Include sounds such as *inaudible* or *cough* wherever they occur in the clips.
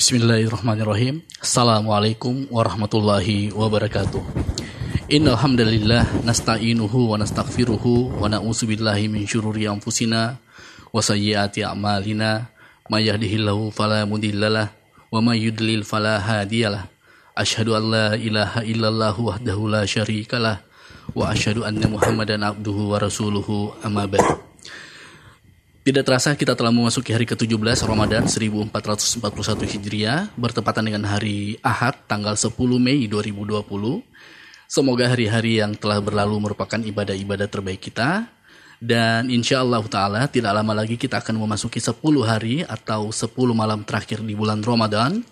Bismillahirrahmanirrahim. Assalamualaikum warahmatullahi wabarakatuh. Innal hamdalillah nasta'inuhu wa nastaghfiruhu wa na'udzu billahi min syururi anfusina wa sayyiati a'malina may yahdihillahu fala mudhillalah wa may yudlil fala hadiyalah. Asyhadu an la ilaha illallah wahdahu la syarikalah wa asyhadu anna Muhammadan abduhu wa rasuluhu amma ba'du. Tidak terasa kita telah memasuki hari ke-17 Ramadan 1441 Hijriah bertepatan dengan hari Ahad tanggal 10 Mei 2020. Semoga hari-hari yang telah berlalu merupakan ibadah-ibadah terbaik kita dan insya Allah Ta'ala tidak lama lagi kita akan memasuki 10 hari atau 10 malam terakhir di bulan Ramadan.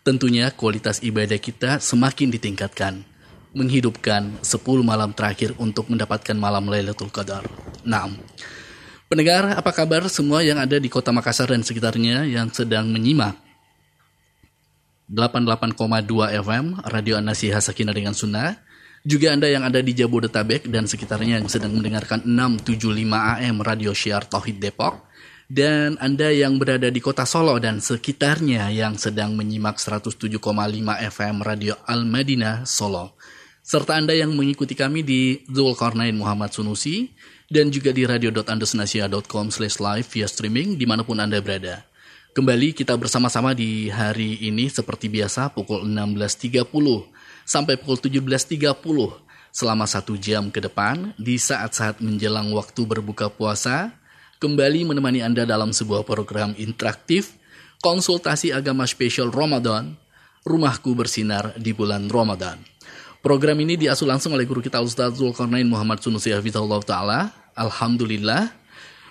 Tentunya kualitas ibadah kita semakin ditingkatkan menghidupkan 10 malam terakhir untuk mendapatkan malam Lailatul Qadar. Nah, Pendengar, apa kabar semua yang ada di kota Makassar dan sekitarnya yang sedang menyimak 88,2 FM Radio Anasi Hasakina dengan Sunnah. Juga Anda yang ada di Jabodetabek dan sekitarnya yang sedang mendengarkan 675 AM Radio Syiar Tauhid Depok. Dan Anda yang berada di kota Solo dan sekitarnya yang sedang menyimak 107,5 FM Radio Al-Madinah Solo. Serta Anda yang mengikuti kami di Zulkarnain Muhammad Sunusi dan juga di radio.andesnasia.com slash live via streaming di mana pun Anda berada. Kembali kita bersama-sama di hari ini seperti biasa pukul 16.30 sampai pukul 17.30 selama satu jam ke depan di saat-saat menjelang waktu berbuka puasa kembali menemani Anda dalam sebuah program interaktif konsultasi agama spesial Ramadan Rumahku Bersinar di bulan Ramadan. Program ini diasuh langsung oleh guru kita Ustaz Zulkarnain Muhammad Sunusi Hafizahullah Ta'ala Alhamdulillah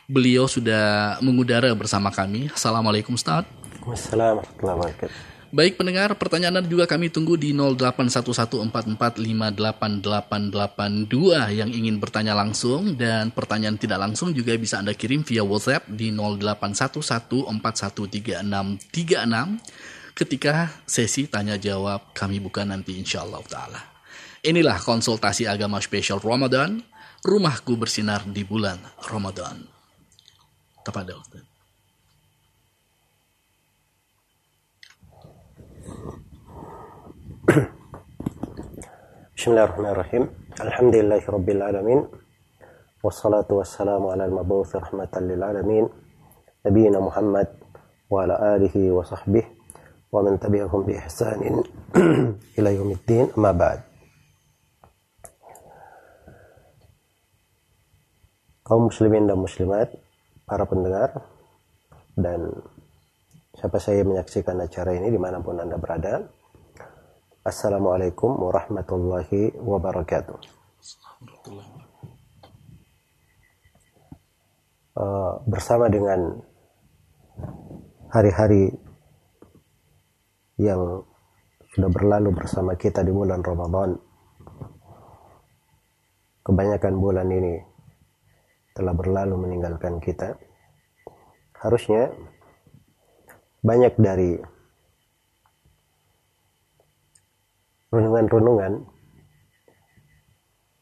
beliau sudah mengudara bersama kami. Assalamualaikum Ustaz. Waalaikumsalam warahmatullahi wabarakatuh. Baik pendengar, pertanyaan juga kami tunggu di 0811445882 yang ingin bertanya langsung dan pertanyaan tidak langsung juga bisa Anda kirim via WhatsApp di 0811413636 ketika sesi tanya jawab kami buka nanti insya Allah Ta'ala. Inilah konsultasi agama spesial Ramadan rumahku bersinar di bulan Ramadan. Kepada Ustaz. Bismillahirrahmanirrahim. Alhamdulillahi rabbil alamin. Wassalatu wassalamu ala al-mabuth rahmatan lil alamin. Nabiina Muhammad wa ala alihi wa sahbihi wa man tabi'ahum bi ihsanin *clears throat* ila yaumiddin. Amma ba'd. Kaum muslimin dan muslimat, para pendengar, dan siapa saya menyaksikan acara ini di mana pun Anda berada. Assalamualaikum warahmatullahi wabarakatuh. Uh, bersama dengan hari-hari yang sudah berlalu bersama kita di bulan Ramadan, kebanyakan bulan ini telah berlalu meninggalkan kita, harusnya banyak dari renungan-renungan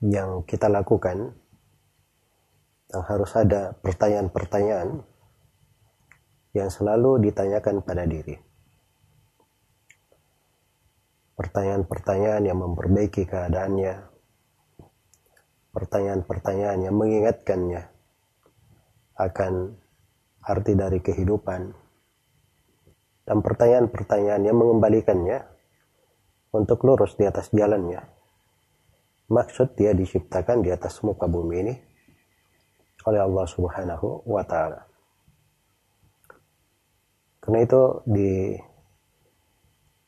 yang kita lakukan yang harus ada pertanyaan-pertanyaan yang selalu ditanyakan pada diri. Pertanyaan-pertanyaan yang memperbaiki keadaannya, pertanyaan-pertanyaan yang mengingatkannya akan arti dari kehidupan dan pertanyaan-pertanyaan yang mengembalikannya untuk lurus di atas jalannya. Maksud dia diciptakan di atas muka bumi ini oleh Allah Subhanahu wa taala. Karena itu di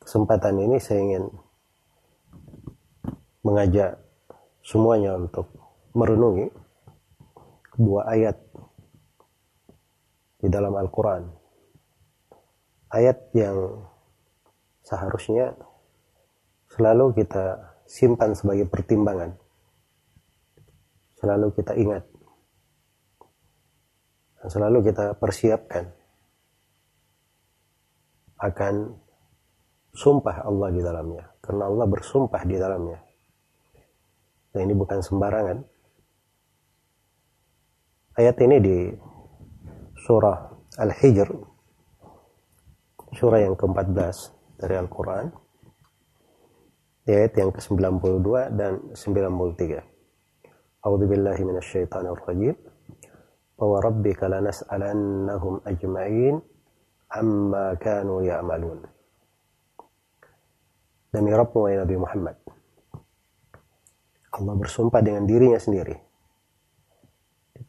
kesempatan ini saya ingin mengajak semuanya untuk merenungi dua ayat di dalam Al-Quran. Ayat yang seharusnya selalu kita simpan sebagai pertimbangan. Selalu kita ingat. Dan selalu kita persiapkan akan sumpah Allah di dalamnya. Karena Allah bersumpah di dalamnya. Nah ini bukan sembarangan. Ayat ini di surah Al-Hijr. Surah yang ke-14 dari Al-Quran. Ayat yang ke-92 dan 93 A'udzu billahi minasyaitonir rajim wa rabbika lanas'alannahum ajma'in amma kanu ya'malun. Demi Rabbmu Nabi Muhammad. Allah bersumpah dengan dirinya sendiri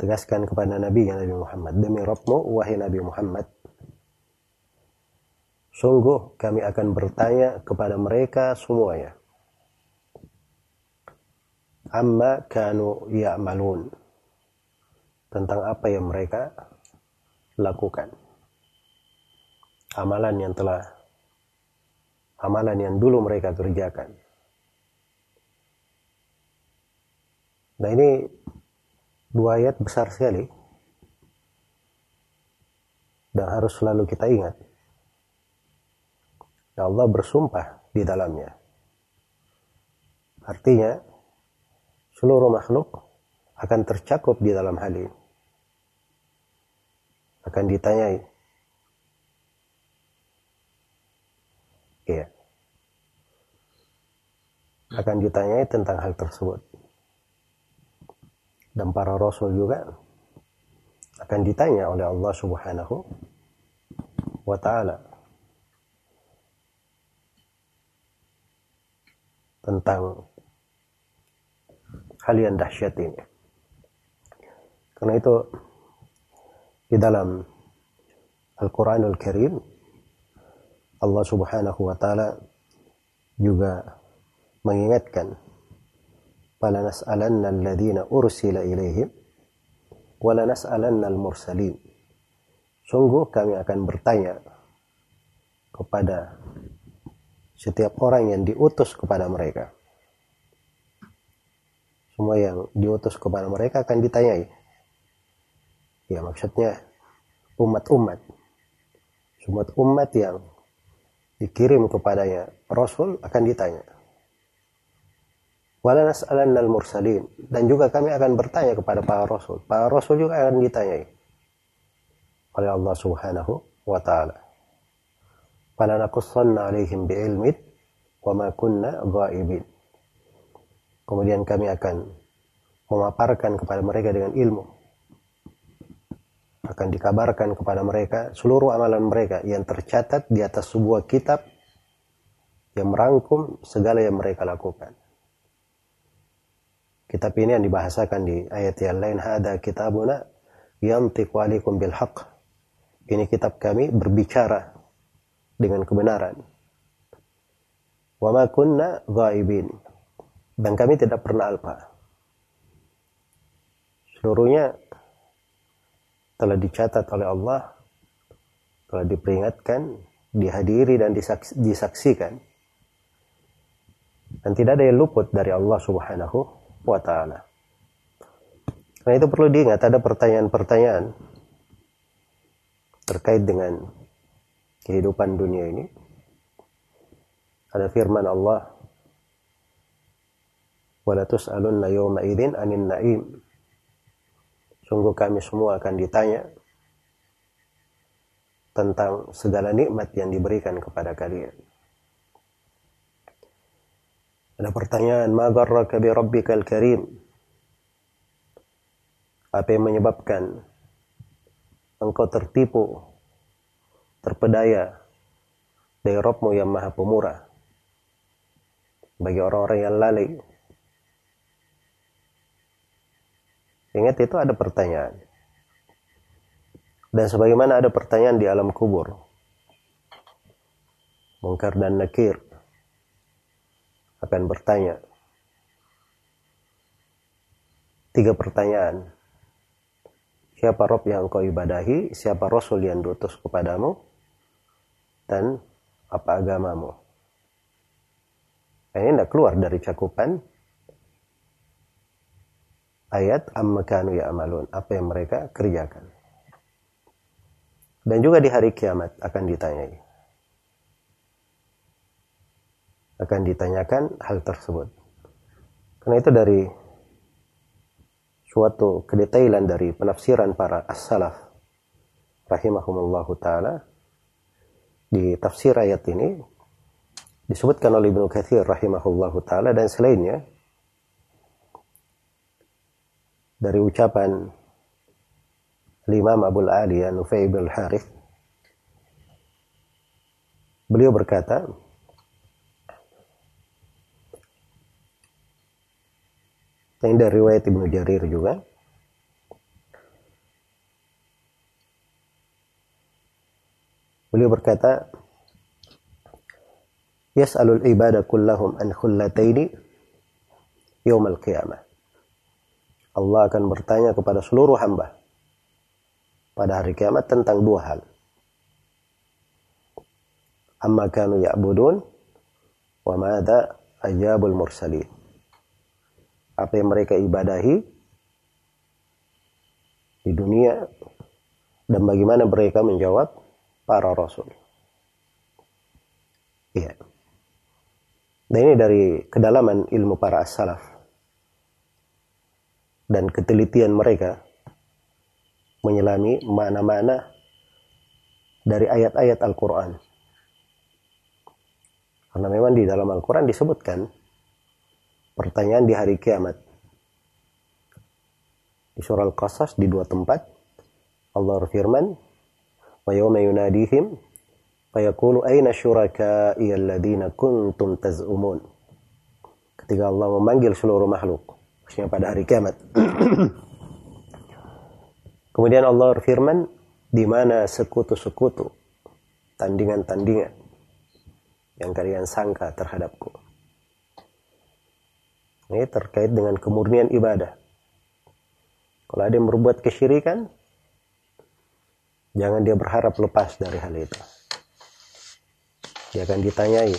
ditegaskan kepada Nabi Nabi Muhammad demi Rabbmu wahai Nabi Muhammad Sungguh kami akan bertanya kepada mereka semuanya. Amma kanu ya'malun. Tentang apa yang mereka lakukan. Amalan yang telah amalan yang dulu mereka kerjakan. Nah ini dua ayat besar sekali dan harus selalu kita ingat. Allah bersumpah di dalamnya. Artinya, seluruh makhluk akan tercakup di dalam hal ini. Akan ditanyai. Iya. Akan ditanyai tentang hal tersebut. Dan para rasul juga akan ditanya oleh Allah Subhanahu wa taala tentang hal yang dahsyat ini. Karena itu di dalam Al-Quranul Karim Allah Subhanahu wa taala juga mengingatkan alladhina ursila ilaihim wala nas'alanna al-mursalin sungguh kami akan bertanya kepada setiap orang yang diutus kepada mereka. Semua yang diutus kepada mereka akan ditanyai. Ya maksudnya umat-umat. Umat-umat yang dikirim kepadanya Rasul akan ditanya. Wala nas'alannal mursalin. Dan juga kami akan bertanya kepada para Rasul. Para Rasul juga akan ditanyai oleh Allah subhanahu wa ta'ala falanaqussanna alaihim bi'ilmin wa ma kunna ghaibin. Kemudian kami akan memaparkan kepada mereka dengan ilmu. Akan dikabarkan kepada mereka seluruh amalan mereka yang tercatat di atas sebuah kitab yang merangkum segala yang mereka lakukan. Kitab ini yang dibahasakan di ayat yang lain hada kitabuna yantiqu alaikum bil haqq. Ini kitab kami berbicara dengan kebenaran. Wa kunna ghaibin. Dan kami tidak pernah alpa. Seluruhnya telah dicatat oleh Allah, telah diperingatkan, dihadiri dan disaksikan. Dan tidak ada yang luput dari Allah Subhanahu wa taala. Karena itu perlu diingat ada pertanyaan-pertanyaan terkait dengan kehidupan dunia ini. Ada firman Allah wala yawma idzin anin na'im. Sungguh kami semua akan ditanya tentang segala nikmat yang diberikan kepada kalian ada pertanyaan ma gharraka bi rabbikal karim? Apa yang menyebabkan engkau tertipu terpedaya dari Robmu yang maha pemurah? Bagi orang-orang yang lalai. Ingat itu ada pertanyaan. Dan sebagaimana ada pertanyaan di alam kubur. Mungkar dan nakir akan bertanya tiga pertanyaan siapa Rob yang kau ibadahi siapa Rasul yang diutus kepadamu dan apa agamamu. Ini tidak keluar dari cakupan ayat amma kanu ya amalun, apa yang mereka kerjakan. Dan juga di hari kiamat akan ditanyai. Akan ditanyakan hal tersebut. Karena itu dari suatu kedetailan dari penafsiran para as-salaf rahimahumullahu taala di tafsir ayat ini disebutkan oleh Ibnu Katsir rahimahullahu taala dan selainnya dari ucapan Imam Abu Ali Nufai bin Harith beliau berkata ini dari riwayat Ibnu Jarir juga beliau berkata yas'alul ibadah kullahum an khullataini yawmal qiyamah Allah akan bertanya kepada seluruh hamba pada hari kiamat tentang dua hal. Amma kanu ya'budun wa madza ajabul mursalin. Apa yang mereka ibadahi di dunia dan bagaimana mereka menjawab para rasul. Iya. Dan ini dari kedalaman ilmu para as-salaf dan ketelitian mereka menyelami mana-mana dari ayat-ayat Al-Quran. Karena memang di dalam Al-Quran disebutkan pertanyaan di hari kiamat. Di surah Al-Qasas di dua tempat Allah berfirman, "Wa yawma yunadihim fayaqulu aina syuraka'i alladhina kuntum taz'umun." Ketika Allah memanggil seluruh makhluk, maksudnya pada hari kiamat. *clears throat* Kemudian Allah berfirman, di mana sekutu-sekutu, tandingan-tandingan yang kalian sangka terhadapku. Ini terkait dengan kemurnian ibadah. Kalau ada yang berbuat kesyirikan, jangan dia berharap lepas dari hal itu. Dia akan ditanyai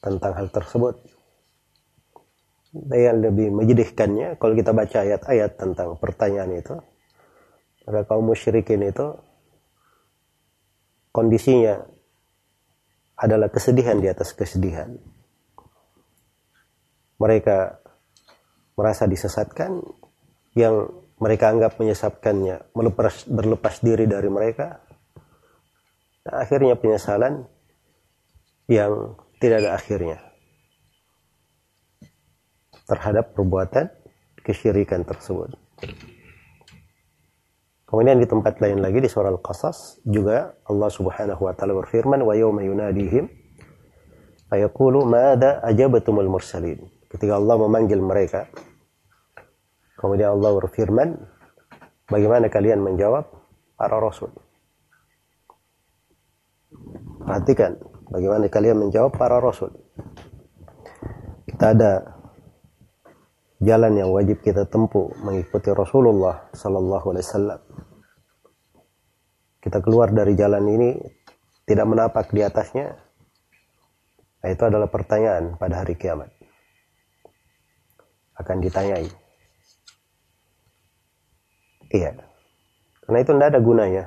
tentang hal tersebut yang lebih menyedihkannya kalau kita baca ayat-ayat tentang pertanyaan itu maka kaum musyrikin itu kondisinya adalah kesedihan di atas kesedihan mereka merasa disesatkan yang mereka anggap menyesatkannya melepas berlepas diri dari mereka nah, akhirnya penyesalan yang tidak ada akhirnya terhadap perbuatan kesyirikan tersebut. Kemudian di tempat lain lagi di surah Al-Qasas juga Allah Subhanahu wa taala berfirman wa yauma yunadihim fayaqulu madza ajabatumul mursalin. Ketika Allah memanggil mereka kemudian Allah berfirman bagaimana kalian menjawab para rasul. Perhatikan bagaimana kalian menjawab para rasul. Kita ada jalan yang wajib kita tempuh mengikuti Rasulullah sallallahu alaihi wasallam. Kita keluar dari jalan ini tidak menapak di atasnya. Itu adalah pertanyaan pada hari kiamat. Akan ditanyai. Iya. Karena itu tidak ada gunanya.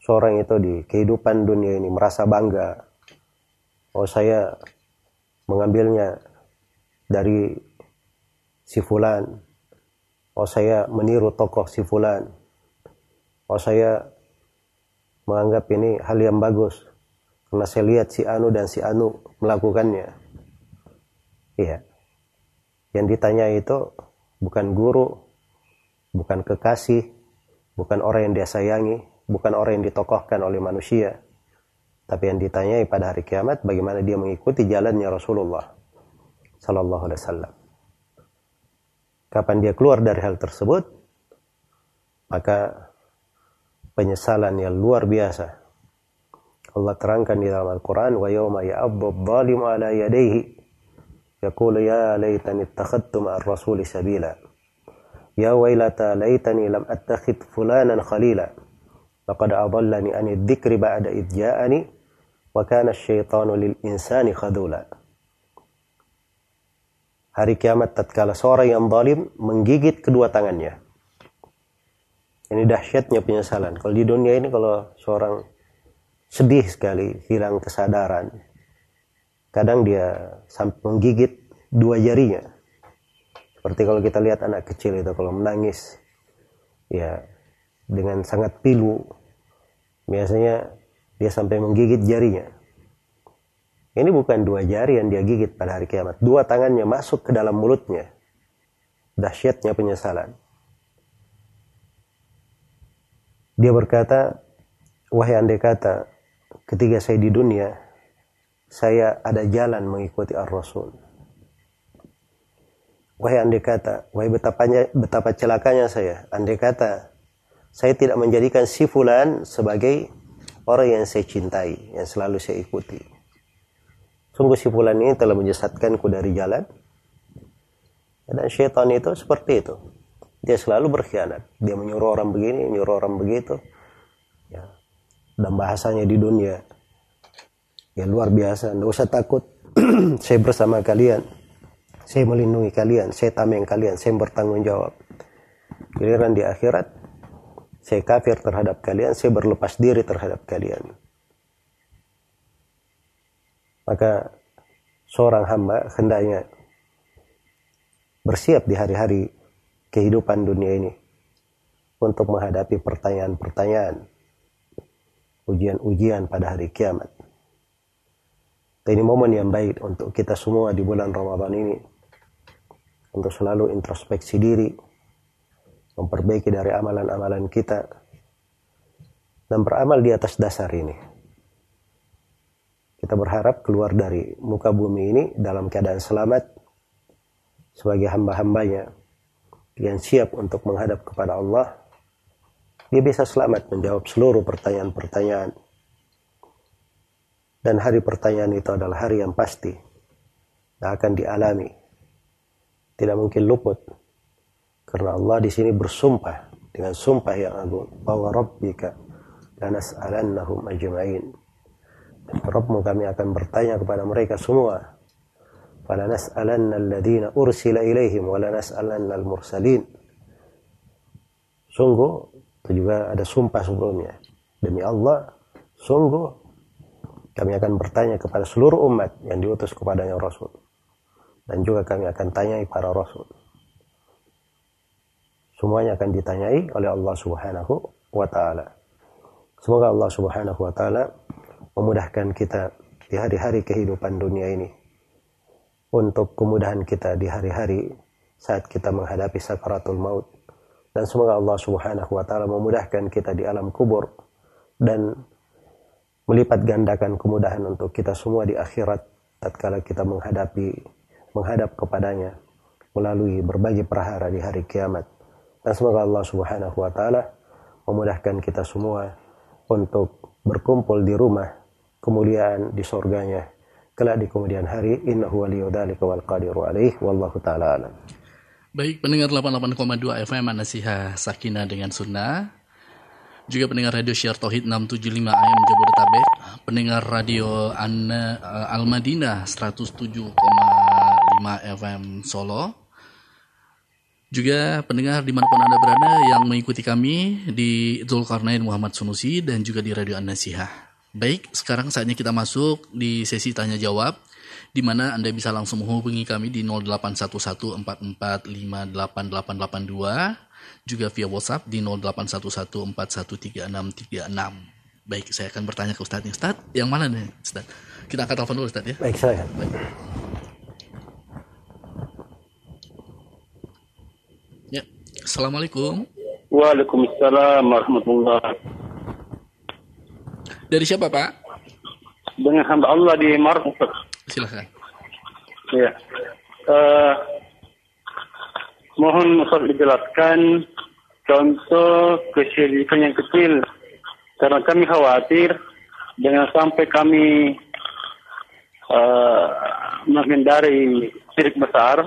Seorang itu di kehidupan dunia ini merasa bangga. Oh saya mengambilnya dari si fulan. Oh saya meniru tokoh si fulan. Oh saya menganggap ini hal yang bagus. Karena saya lihat si Anu dan si Anu melakukannya. Iya. Yang ditanya itu bukan guru, bukan kekasih, bukan orang yang dia sayangi, bukan orang yang ditokohkan oleh manusia. Tapi yang ditanyai pada hari kiamat bagaimana dia mengikuti jalannya Rasulullah sallallahu alaihi wasallam? Kapan dia keluar dari hal tersebut maka penyesalan yang luar biasa. Allah terangkan di dalam Al-Quran wa yawma ya'abdu dhalimu ala laytani ittakhadtu ma'ar rasuli sabila ya wailata laytani lam attakhid fulanan khalila laqad adallani an dzikri ba'da idh ja'ani wa kana asy-syaitanu lil insani khadula hari kiamat tatkala seorang yang zalim menggigit kedua tangannya. Ini dahsyatnya penyesalan. Kalau di dunia ini kalau seorang sedih sekali, hilang kesadaran, kadang dia sampai menggigit dua jarinya. Seperti kalau kita lihat anak kecil itu kalau menangis, ya dengan sangat pilu, Biasanya dia sampai menggigit jarinya. Ini bukan dua jari yang dia gigit pada hari kiamat. Dua tangannya masuk ke dalam mulutnya. Dahsyatnya penyesalan. Dia berkata, wahai andai kata, ketika saya di dunia, saya ada jalan mengikuti ar-Rasul. Wahai andai kata, wahai betapa, betapa celakanya saya. Andai kata, saya tidak menjadikan si fulan sebagai orang yang saya cintai, yang selalu saya ikuti. Sungguh si fulan ini telah menyesatkanku dari jalan. Dan syaitan itu seperti itu. Dia selalu berkhianat. Dia menyuruh orang begini, menyuruh orang begitu. Ya. Dan bahasanya di dunia ya luar biasa. Tidak usah takut. *clears throat* saya bersama kalian. Saya melindungi kalian. Saya tameng kalian. Saya bertanggung jawab. Giliran di akhirat, saya kafir terhadap kalian. Saya berlepas diri terhadap kalian. Maka seorang hamba hendaknya bersiap di hari-hari kehidupan dunia ini untuk menghadapi pertanyaan-pertanyaan, ujian-ujian pada hari kiamat. Ini momen yang baik untuk kita semua di bulan Ramadan ini untuk selalu introspeksi diri, memperbaiki dari amalan-amalan kita, dan beramal di atas dasar ini. Kita berharap keluar dari muka bumi ini dalam keadaan selamat sebagai hamba-hambanya yang siap untuk menghadap kepada Allah, dia bisa selamat menjawab seluruh pertanyaan-pertanyaan. Dan hari pertanyaan itu adalah hari yang pasti. Yang akan dialami. Tidak mungkin luput. Karena Allah di sini bersumpah dengan sumpah yang agung. Bahwa Rabbika lanas'alannahum ajma'in. Rabbmu kami akan bertanya kepada mereka semua. Falanas'alanna alladhina ursila ilaihim. Walanas'alanna al-mursalin. Sungguh, itu juga ada sumpah sebelumnya. Demi Allah, sungguh kami akan bertanya kepada seluruh umat yang diutus kepadanya Rasul. Dan juga kami akan tanyai para Rasul. Semuanya akan ditanyai oleh Allah Subhanahu wa taala. Semoga Allah Subhanahu wa taala memudahkan kita di hari-hari kehidupan dunia ini untuk kemudahan kita di hari-hari saat kita menghadapi sakaratul maut. Dan semoga Allah Subhanahu wa taala memudahkan kita di alam kubur dan melipat gandakan kemudahan untuk kita semua di akhirat tatkala kita menghadapi menghadap kepadanya melalui berbagai perhara di hari kiamat. Dan semoga Allah Subhanahu wa taala memudahkan kita semua untuk berkumpul di rumah kemuliaan di surganya kelak di kemudian hari innahu waliyudzalika wal qadiru alaih wallahu taala alam. Baik, pendengar 88,2 FM Nasiha Sakina dengan Sunnah. Juga pendengar radio Syiar Tauhid 675 AM Jabodetabek, pendengar radio Anna Al Madinah 107,5 FM Solo. Juga pendengar di mana pun Anda berada yang mengikuti kami di Zulkarnain Muhammad Sunusi dan juga di Radio An-Nasihah. Baik, sekarang saatnya kita masuk di sesi tanya jawab di mana Anda bisa langsung menghubungi kami di 081144588882 juga via WhatsApp di 0811413636. Baik, saya akan bertanya ke Ustadz. Ustadz, yang mana nih, Ustadz? Kita angkat telepon dulu, Ustadz ya. Baik, saya. Baik. Ya, Assalamualaikum. Waalaikumsalam warahmatullahi dari siapa Pak? Dengan hamba Allah di Maros. Silahkan. Ya. Uh, mohon Ustaz dijelaskan contoh kesyirikan yang kecil. Karena kami khawatir dengan sampai kami uh, menghindari syirik besar,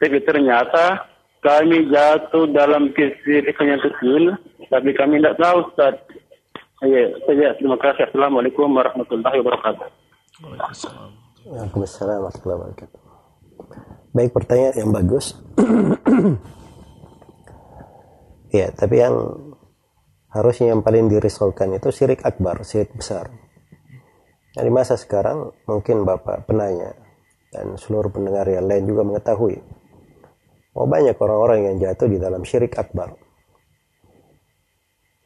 tapi ternyata kami jatuh dalam kesyirikan yang kecil, tapi kami tidak tahu Ustaz Iya, saya terima kasih. Assalamualaikum warahmatullahi wabarakatuh. Waalaikumsalam warahmatullahi wabarakatuh. Baik pertanyaan yang bagus. *clears throat* ya, tapi yang harusnya yang paling dirisaukan itu syirik akbar, syirik besar. Nah, di masa sekarang mungkin Bapak penanya dan seluruh pendengar yang lain juga mengetahui Oh banyak orang-orang yang jatuh di dalam syirik akbar.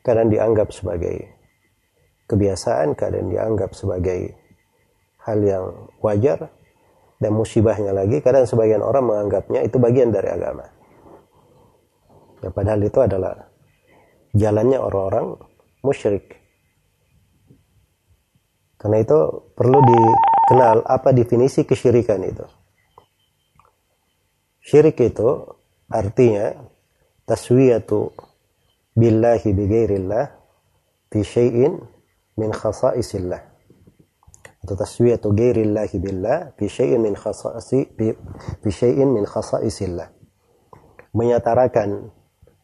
Kadang dianggap sebagai kebiasaan, kadang dianggap sebagai hal yang wajar, dan musibahnya lagi, kadang sebagian orang menganggapnya itu bagian dari agama. Ya, padahal itu adalah jalannya orang-orang musyrik. Karena itu perlu dikenal apa definisi kesyirikan itu. Syirik itu artinya taswiyatu billahi bighairillah fi syai'in min khasa'isillah atau taswiyatu ghairillahi billah fi syai'in min khasa'isi fi syai'in min khasa'isillah menyatarakan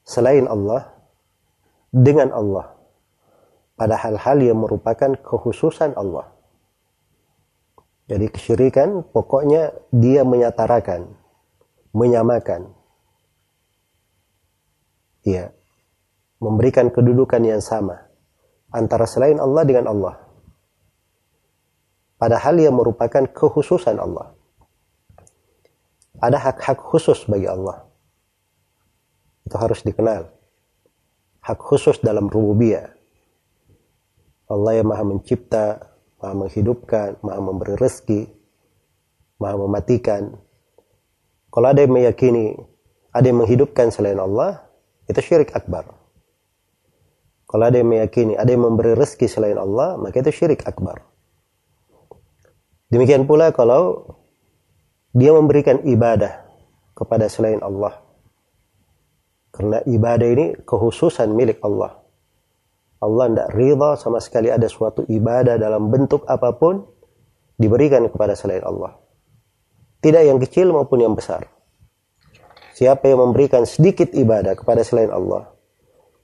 selain Allah dengan Allah pada hal-hal yang merupakan kekhususan Allah. Jadi kesyirikan pokoknya dia menyatarakan, menyamakan. Ya, memberikan kedudukan yang sama antara selain Allah dengan Allah. Pada hal yang merupakan kekhususan Allah. Ada hak-hak khusus bagi Allah. Itu harus dikenal. Hak khusus dalam rububiyah Allah yang maha mencipta, maha menghidupkan, maha memberi rezeki, maha mematikan. Kalau ada yang meyakini, ada yang menghidupkan selain Allah, itu syirik akbar. Kalau ada yang meyakini, ada yang memberi rezeki selain Allah, maka itu syirik akbar. Demikian pula kalau dia memberikan ibadah kepada selain Allah. Karena ibadah ini kehususan milik Allah. Allah tidak ridha sama sekali ada suatu ibadah dalam bentuk apa pun diberikan kepada selain Allah. Tidak yang kecil maupun yang besar. Siapa yang memberikan sedikit ibadah kepada selain Allah,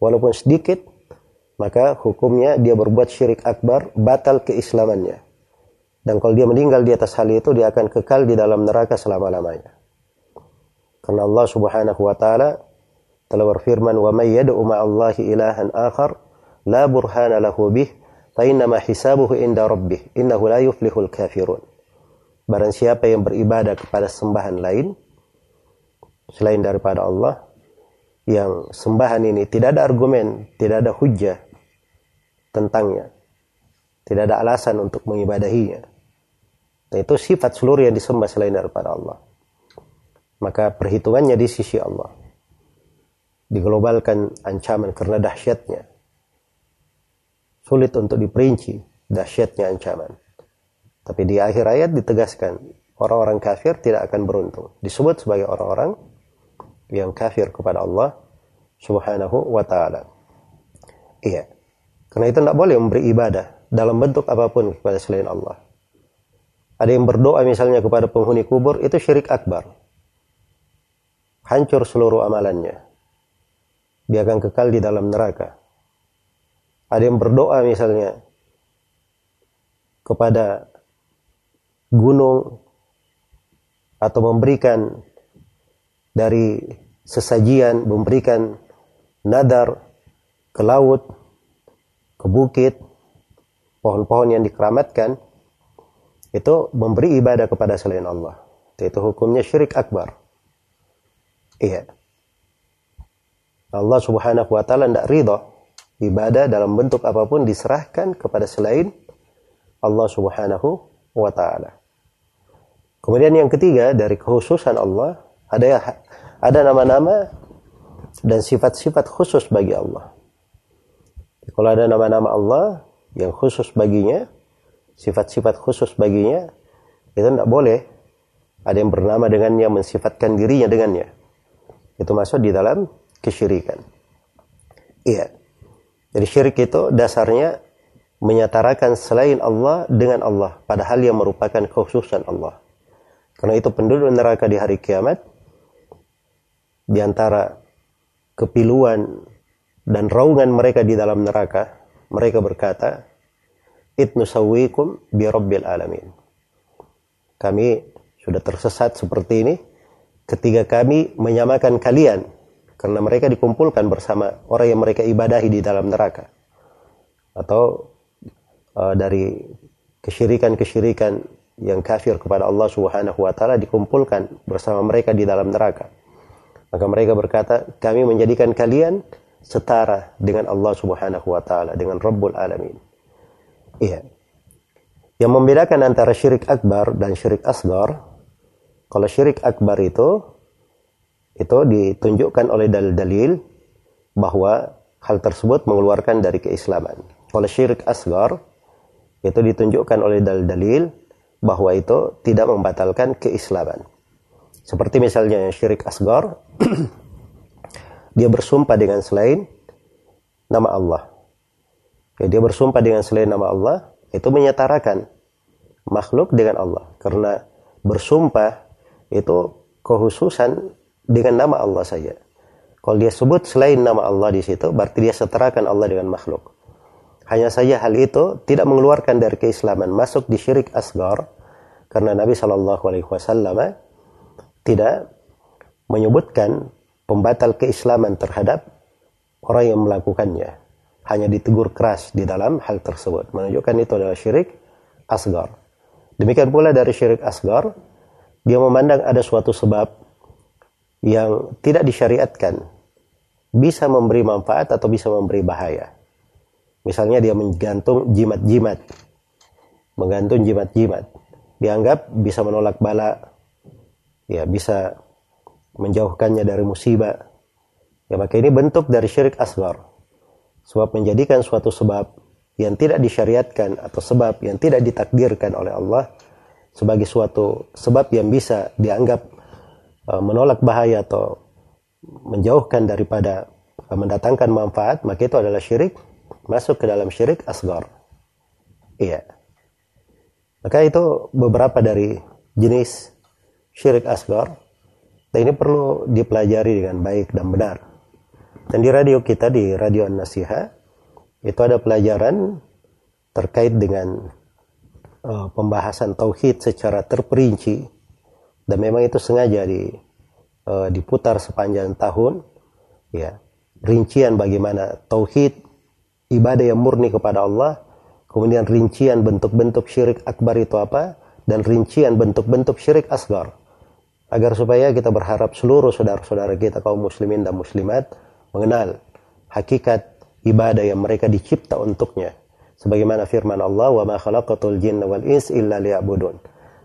walaupun sedikit, maka hukumnya dia berbuat syirik akbar, batal keislamannya. Dan kalau dia meninggal di atas hal itu, dia akan kekal di dalam neraka selama-lamanya. Karena Allah subhanahu wa ta'ala telah berfirman, وَمَنْ يَدْعُ مَعَ اللَّهِ إِلَهًا آخَرٍ la burhana lahu bih fa innama hisabuhu inda rabbih innahu la yuflihul kafirun barang siapa yang beribadah kepada sembahan lain selain daripada Allah yang sembahan ini tidak ada argumen tidak ada hujah tentangnya tidak ada alasan untuk mengibadahinya dan itu sifat seluruh yang disembah selain daripada Allah maka perhitungannya di sisi Allah diglobalkan ancaman karena dahsyatnya sulit untuk diperinci dahsyatnya ancaman. Tapi di akhir ayat ditegaskan orang-orang kafir tidak akan beruntung. Disebut sebagai orang-orang yang kafir kepada Allah Subhanahu wa taala. Iya. Karena itu tidak boleh memberi ibadah dalam bentuk apa pun kepada selain Allah. Ada yang berdoa misalnya kepada penghuni kubur itu syirik akbar. Hancur seluruh amalannya. Dia akan kekal di dalam neraka ada yang berdoa misalnya kepada gunung atau memberikan dari sesajian, memberikan nadar ke laut, ke bukit, pohon-pohon yang dikeramatkan, itu memberi ibadah kepada selain Allah. Itu hukumnya syirik akbar. Iya. Allah subhanahu wa ta'ala tidak ridha ibadah dalam bentuk apa pun diserahkan kepada selain Allah Subhanahu wa taala. Kemudian yang ketiga dari kekhususan Allah ada ada nama-nama dan sifat-sifat khusus bagi Allah. Kalau ada nama-nama Allah yang khusus baginya, sifat-sifat khusus baginya, itu tidak boleh ada yang bernama dengannya, mensifatkan dirinya dengannya. Itu masuk di dalam kesyirikan. Iya. Jadi syirik itu dasarnya menyatarakan selain Allah dengan Allah padahal yang merupakan khususan Allah. Karena itu penduduk neraka di hari kiamat di antara kepiluan dan raungan mereka di dalam neraka, mereka berkata, "Itnusawwikum bi rabbil alamin." Kami sudah tersesat seperti ini ketika kami menyamakan kalian karena mereka dikumpulkan bersama orang yang mereka ibadahi di dalam neraka atau uh, dari kesyirikan-kesyirikan yang kafir kepada Allah Subhanahu wa taala dikumpulkan bersama mereka di dalam neraka. Maka mereka berkata, kami menjadikan kalian setara dengan Allah Subhanahu wa taala, dengan Rabbul Alamin. Iya. Yang membedakan antara syirik akbar dan syirik asgar, kalau syirik akbar itu itu ditunjukkan oleh dalil-dalil bahwa hal tersebut mengeluarkan dari keislaman. Kalau syirik asgar itu ditunjukkan oleh dalil-dalil bahwa itu tidak membatalkan keislaman. Seperti misalnya syirik asgar, *clears throat* dia bersumpah dengan selain nama Allah. Ya, dia bersumpah dengan selain nama Allah, itu menyetarakan makhluk dengan Allah karena bersumpah itu khususan dengan nama Allah saja. Kalau dia sebut selain nama Allah di situ, berarti dia setarakan Allah dengan makhluk. Hanya saja hal itu tidak mengeluarkan dari keislaman, masuk di syirik asgar, karena Nabi Shallallahu Alaihi Wasallam tidak menyebutkan pembatal keislaman terhadap orang yang melakukannya hanya ditegur keras di dalam hal tersebut. Menunjukkan itu adalah syirik asgar. Demikian pula dari syirik asgar, dia memandang ada suatu sebab yang tidak disyariatkan bisa memberi manfaat atau bisa memberi bahaya. Misalnya dia menggantung jimat-jimat. Menggantung jimat-jimat. Dianggap bisa menolak bala. Ya, bisa menjauhkannya dari musibah. Ya, maka ini bentuk dari syirik asgar. Sebab menjadikan suatu sebab yang tidak disyariatkan atau sebab yang tidak ditakdirkan oleh Allah sebagai suatu sebab yang bisa dianggap uh, menolak bahaya atau menjauhkan daripada mendatangkan manfaat, maka itu adalah syirik masuk ke dalam syirik asgar. Iya. Maka itu beberapa dari jenis syirik asgar. Dan ini perlu dipelajari dengan baik dan benar. Dan di radio kita di Radio An-Nasiha itu ada pelajaran terkait dengan uh, pembahasan tauhid secara terperinci. Dan memang itu sengaja di uh, diputar sepanjang tahun ya. Rincian bagaimana tauhid ibadah yang murni kepada Allah kemudian rincian bentuk-bentuk syirik akbar itu apa dan rincian bentuk-bentuk syirik asgar. Agar supaya kita berharap seluruh saudara-saudara kita kaum muslimin dan muslimat mengenal hakikat ibadah yang mereka dicipta untuknya. Sebagaimana firman Allah, "Wa ma khalaqatul jinna wal ins illa liya'budun."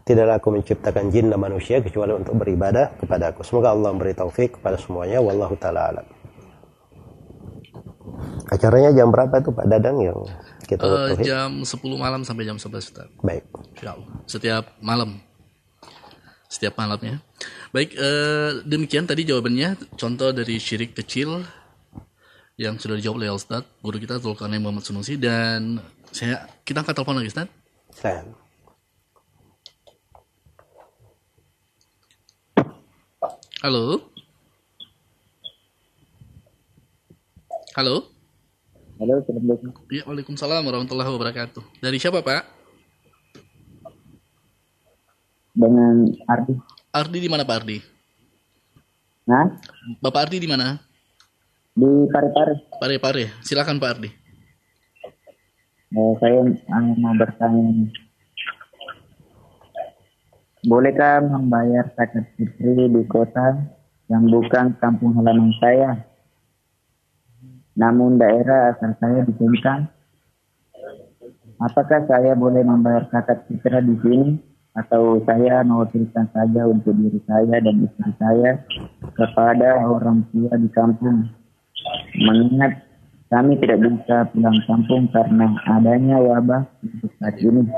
Tidaklah aku menciptakan jin dan manusia kecuali untuk beribadah kepada aku. Semoga Allah memberi taufik kepada semuanya. Wallahu ta'ala alam. Acaranya jam berapa tuh Pak Dadang yang kita uh, Jam 10 malam sampai jam 11 Ustaz. Baik. Setiap malam. Setiap malamnya. Baik, eh, demikian tadi jawabannya. Contoh dari syirik kecil yang sudah dijawab oleh Ustaz, guru kita Zulkarnain Muhammad Sunusi dan saya kita angkat telepon lagi Ustaz. Saya. Halo. Halo. Halo, Assalamualaikum. Ya, Waalaikumsalam warahmatullahi wabarakatuh. Dari siapa, Pak? Dengan Ardi. Ardi di mana Pak Ardi? Nah? Bapak Ardi di mana? Di Parepare. Parepare. Silakan Pak Ardi. Eh, saya mau bertanya. Bolehkah membayar zakat fitri di kota yang bukan kampung halaman saya? Namun daerah asal saya di. Apakah saya boleh membayar zakat fitrah di sini atau saya mewakilkan saja untuk diri saya dan istri saya kepada orang tua di kampung. Mengingat kami tidak bisa pulang kampung karena adanya wabah untuk saat ini.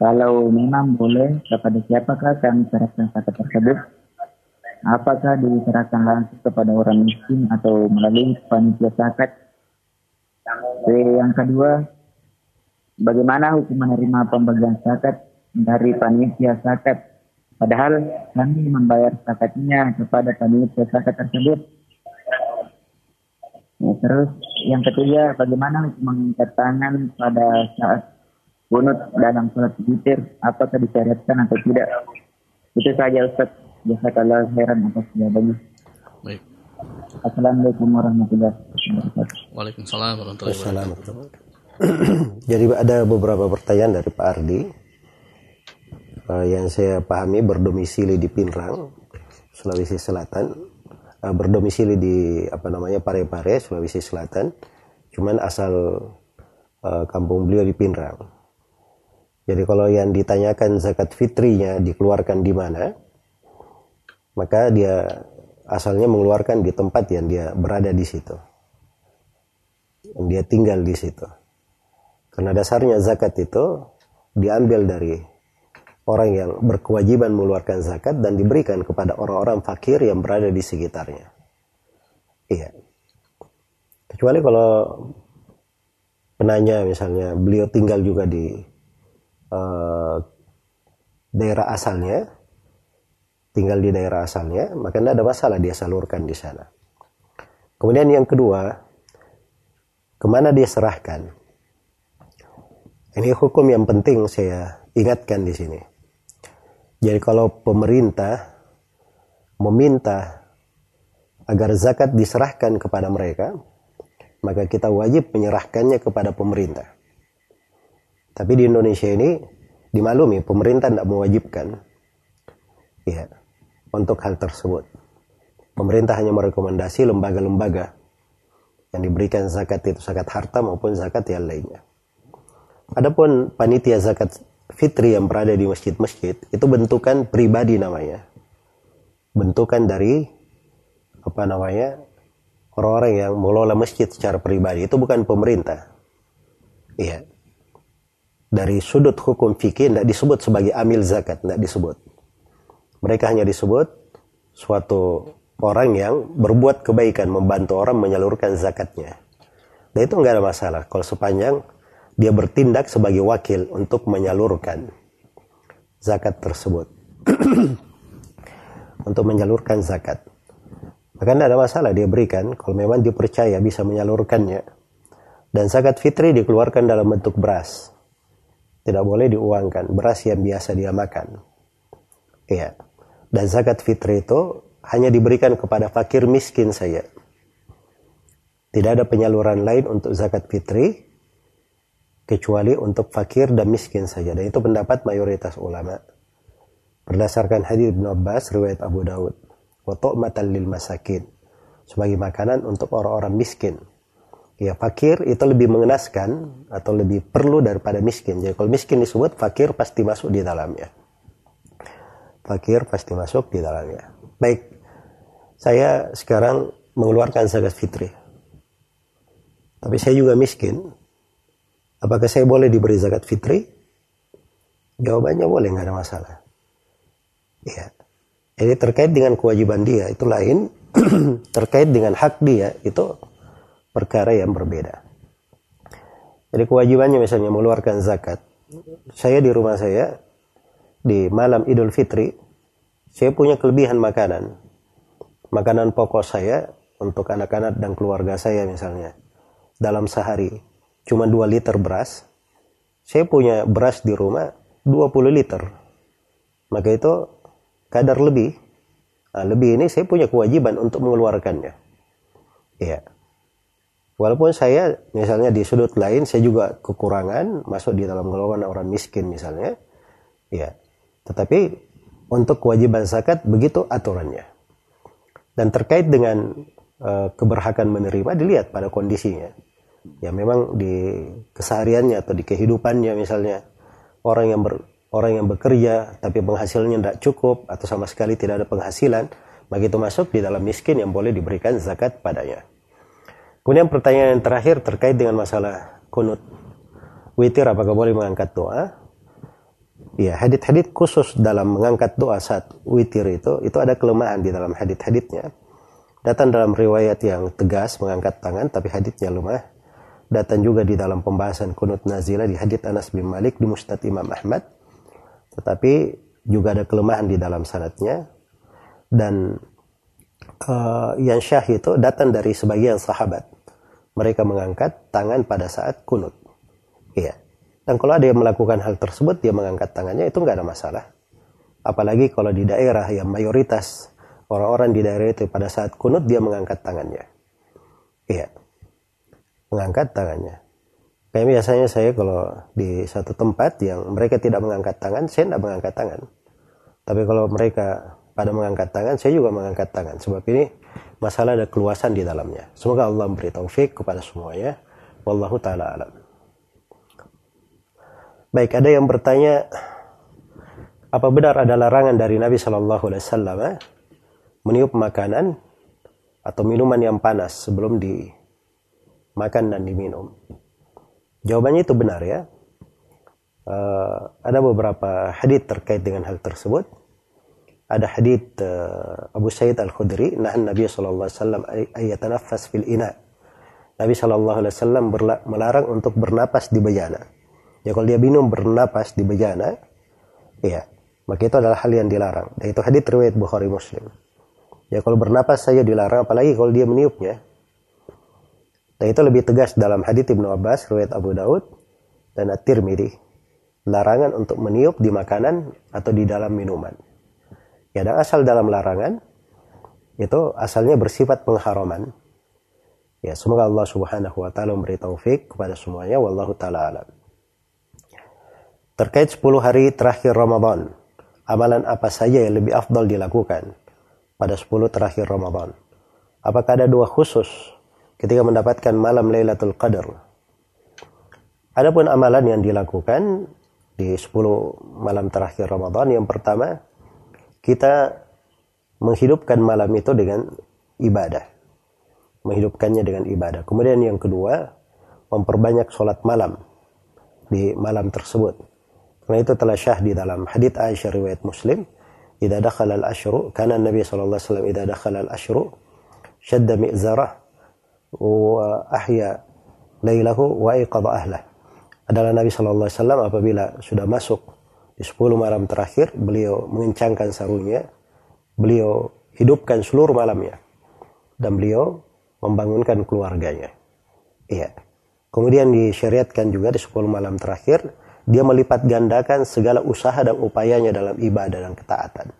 Kalau memang boleh, kepada siapakah kami serahkan zakat tersebut? Apakah diserahkan langsung kepada orang miskin atau melalui panitia zakat? Yang kedua, bagaimana hukum menerima pembagian zakat dari panitia zakat. Padahal kami membayar zakatnya kepada panitia zakat tersebut. Ya, terus yang ketiga, bagaimana mengangkat tangan pada saat bunut dalam sholat witir, apakah disyariatkan atau tidak? Itu saja Ustaz. Jazakallah khairan atas jawabannya. Baik. Assalamualaikum warahmatullahi wabarakatuh. Waalaikumsalam warahmatullahi wabarakatuh. *clears throat* Jadi ada beberapa pertanyaan dari Pak Ardi uh, yang saya pahami berdomisili di Pinrang, Sulawesi Selatan, uh, berdomisili di apa namanya Parepare, Sulawesi Selatan. Cuman asal uh, kampung beliau di Pinrang. Jadi kalau yang ditanyakan zakat fitrinya dikeluarkan di mana, maka dia asalnya mengeluarkan di tempat yang dia berada di situ. Yang dia tinggal di situ. Karena dasarnya zakat itu diambil dari orang yang berkewajiban mengeluarkan zakat dan diberikan kepada orang-orang fakir yang berada di sekitarnya. Iya. Kecuali kalau penanya misalnya beliau tinggal juga di uh, daerah asalnya, tinggal di daerah asalnya, maka tidak ada masalah dia salurkan di sana. Kemudian yang kedua, ke mana dia serahkan? Ini hukum yang penting saya ingatkan di sini. Jadi kalau pemerintah meminta agar zakat diserahkan kepada mereka, maka kita wajib menyerahkannya kepada pemerintah. Tapi di Indonesia ini dimaklumi pemerintah tidak mewajibkan ya, untuk hal tersebut. Pemerintah hanya merekomendasi lembaga-lembaga yang diberikan zakat itu zakat harta maupun zakat yang lainnya. Adapun panitia zakat fitri yang berada di masjid-masjid itu bentukan pribadi namanya. Bentukan dari apa namanya? orang-orang yang mengelola masjid secara pribadi itu bukan pemerintah. Iya. Dari sudut hukum fikih tidak disebut sebagai amil zakat, tidak disebut. Mereka hanya disebut suatu orang yang berbuat kebaikan, membantu orang menyalurkan zakatnya. Dan itu nggak ada masalah kalau sepanjang dia bertindak sebagai wakil untuk menyalurkan zakat tersebut. *clears throat* untuk menyalurkan zakat. Maka tidak ada masalah dia berikan kalau memang dipercaya bisa menyalurkannya. Dan zakat fitri dikeluarkan dalam bentuk beras. Tidak boleh diuangkan. Beras yang biasa dia makan. Iya. Dan zakat fitri itu hanya diberikan kepada fakir miskin saja. Tidak ada penyaluran lain untuk zakat fitri kecuali untuk fakir dan miskin saja. Dan itu pendapat mayoritas ulama. Berdasarkan hadis Ibn Abbas, riwayat Abu Dawud. Wa tu'matan lil masakin. Sebagai makanan untuk orang-orang miskin. Ya, fakir itu lebih mengenaskan atau lebih perlu daripada miskin. Jadi kalau miskin disebut, fakir pasti masuk di dalamnya. Fakir pasti masuk di dalamnya. Baik, saya sekarang mengeluarkan zakat fitri. Tapi saya juga miskin, Apakah saya boleh diberi zakat fitri? Jawabannya boleh, nggak ada masalah. Ya. Jadi terkait dengan kewajiban dia itu lain, *clears throat* terkait dengan hak dia itu perkara yang berbeda. Jadi kewajibannya misalnya mengeluarkan zakat. Saya di rumah saya di malam Idul Fitri, saya punya kelebihan makanan. Makanan pokok saya untuk anak-anak dan keluarga saya misalnya dalam sehari cuma 2 liter beras, saya punya beras di rumah 20 liter. Maka itu kadar lebih. Nah, lebih ini saya punya kewajiban untuk mengeluarkannya. Ya. Walaupun saya misalnya di sudut lain saya juga kekurangan masuk di dalam golongan orang miskin misalnya. Ya. Tetapi untuk kewajiban zakat begitu aturannya. Dan terkait dengan uh, keberhakan menerima dilihat pada kondisinya ya memang di kesehariannya atau di kehidupannya misalnya orang yang ber, orang yang bekerja tapi penghasilannya tidak cukup atau sama sekali tidak ada penghasilan begitu masuk di dalam miskin yang boleh diberikan zakat padanya. Kemudian pertanyaan yang terakhir terkait dengan masalah kunut witir apakah boleh mengangkat doa? Ya, hadit-hadit khusus dalam mengangkat doa saat witir itu itu ada kelemahan di dalam hadit-haditnya. Datang dalam riwayat yang tegas mengangkat tangan tapi haditnya lemah datang juga di dalam pembahasan kunut nazilah di hadits Anas bin Malik di Musnad Imam Ahmad. Tetapi juga ada kelemahan di dalam sanatnya. Dan uh, yang syah itu datang dari sebagian sahabat. Mereka mengangkat tangan pada saat kunut. Iya. Dan kalau ada yang melakukan hal tersebut dia mengangkat tangannya itu nggak ada masalah. Apalagi kalau di daerah yang mayoritas orang-orang di daerah itu pada saat kunut dia mengangkat tangannya. Iya mengangkat tangannya. Kayak biasanya saya kalau di satu tempat yang mereka tidak mengangkat tangan, saya tidak mengangkat tangan. Tapi kalau mereka pada mengangkat tangan, saya juga mengangkat tangan. Sebab ini masalah ada keluasan di dalamnya. Semoga Allah memberi taufik kepada semuanya. Wallahu ta'ala alam. Baik, ada yang bertanya apa benar ada larangan dari Nabi Shallallahu Alaihi Wasallam eh, meniup makanan atau minuman yang panas sebelum dimakan dan diminum? Jawabannya itu benar ya. Uh, ada beberapa hadith terkait dengan hal tersebut. Ada hadith uh, Abu Sayyid Al-Khudri, nah Nabi sallallahu alaihi wasallam fil ina. Nabi sallallahu alaihi wasallam melarang untuk bernapas di bejana. Ya kalau dia minum bernapas di bejana, ya, maka itu adalah hal yang dilarang. Dan itu hadith riwayat Bukhari Muslim. Ya kalau bernapas saja dilarang, apalagi kalau dia meniupnya. Dan itu lebih tegas dalam hadith Ibnu Abbas, riwayat Abu Daud, dan At-Tirmidzi larangan untuk meniup di makanan atau di dalam minuman. Ya, dan asal dalam larangan itu asalnya bersifat pengharaman. Ya, semoga Allah Subhanahu wa taala memberi taufik kepada semuanya wallahu taala alam. Terkait 10 hari terakhir Ramadan, amalan apa saja yang lebih afdal dilakukan pada 10 terakhir Ramadan? Apakah ada dua khusus ketika mendapatkan malam Lailatul Qadar? Adapun amalan yang dilakukan di 10 malam terakhir Ramadan. Yang pertama, kita menghidupkan malam itu dengan ibadah. Menghidupkannya dengan ibadah. Kemudian yang kedua, memperbanyak sholat malam di malam tersebut. Karena itu telah syah di dalam hadith Aisyah riwayat Muslim. Idza dakhala al-ashru, kana Nabi sallallahu alaihi wasallam idza dakhala al-ashru shadda mi'zarah ahya lailahu wa iqadha ahlah. Adalah Nabi Shallallahu Alaihi Wasallam apabila sudah masuk di 10 malam terakhir beliau mengencangkan sarungnya beliau hidupkan seluruh malamnya dan beliau membangunkan keluarganya. Iya. Kemudian disyariatkan juga di 10 malam terakhir dia melipat gandakan segala usaha dan upayanya dalam ibadah dan ketaatan.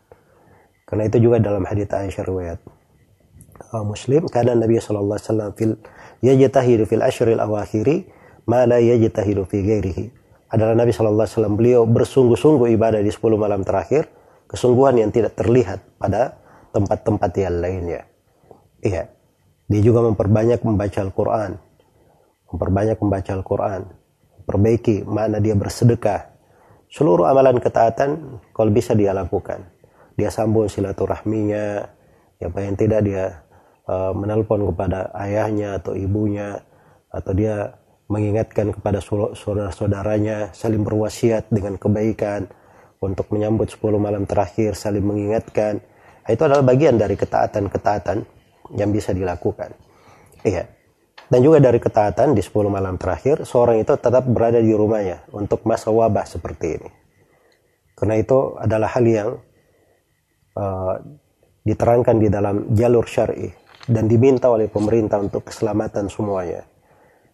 Karena itu juga dalam hadits Aisyah riwayat Muslim karena Nabi Shallallahu Alaihi Wasallam fil yajtahidu fil ashril awakhiri ma la yajtahidu fi ghairihi. Adalah Nabi sallallahu alaihi wasallam beliau bersungguh-sungguh ibadah di 10 malam terakhir, kesungguhan yang tidak terlihat pada tempat-tempat yang lainnya. Iya. Dia juga memperbanyak membaca Al-Qur'an. Memperbanyak membaca Al-Qur'an. Perbaiki mana dia bersedekah. Seluruh amalan ketaatan kalau bisa dia lakukan. Dia sambung silaturahminya, ya paling tidak dia uh, menelpon kepada ayahnya atau ibunya atau dia mengingatkan kepada saudara-saudaranya, saling berwasiat dengan kebaikan untuk menyambut 10 malam terakhir, saling mengingatkan. Itu adalah bagian dari ketaatan-ketaatan yang bisa dilakukan. Iya. Dan juga dari ketaatan di 10 malam terakhir, seorang itu tetap berada di rumahnya untuk masa wabah seperti ini. Karena itu adalah hal yang uh, diterangkan di dalam jalur syar'i dan diminta oleh pemerintah untuk keselamatan semuanya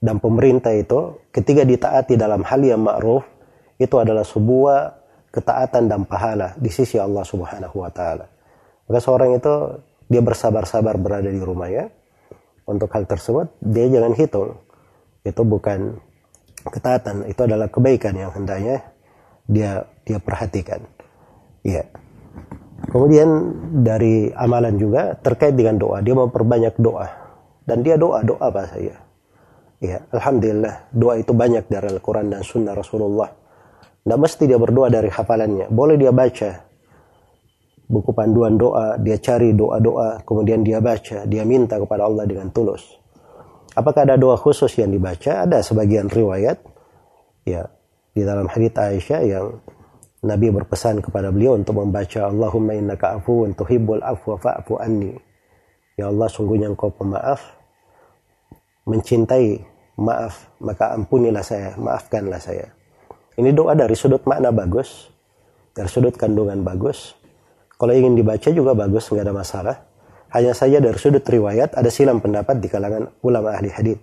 dan pemerintah itu ketika ditaati dalam hal yang ma'ruf itu adalah sebuah ketaatan dan pahala di sisi Allah Subhanahu wa taala. Maka seorang itu dia bersabar-sabar berada di rumahnya untuk hal tersebut dia jangan hitung itu bukan ketaatan itu adalah kebaikan yang hendaknya dia dia perhatikan. Iya. Kemudian dari amalan juga terkait dengan doa, dia memperbanyak doa. Dan dia doa doa apa saja. Ya, Alhamdulillah, doa itu banyak dari Al-Quran dan Sunnah Rasulullah. Tidak mesti dia berdoa dari hafalannya. Boleh dia baca buku panduan doa, dia cari doa-doa, kemudian dia baca, dia minta kepada Allah dengan tulus. Apakah ada doa khusus yang dibaca? Ada sebagian riwayat, ya, di dalam hadits Aisyah yang Nabi berpesan kepada beliau untuk membaca Allahumma innaka afuun tuhibbul afwa fa'fu anni. Ya Allah, sungguhnya engkau pemaaf, mencintai maaf, maka ampunilah saya, maafkanlah saya. Ini doa dari sudut makna bagus, dari sudut kandungan bagus. Kalau ingin dibaca juga bagus, nggak ada masalah. Hanya saja dari sudut riwayat ada silam pendapat di kalangan ulama ahli hadith.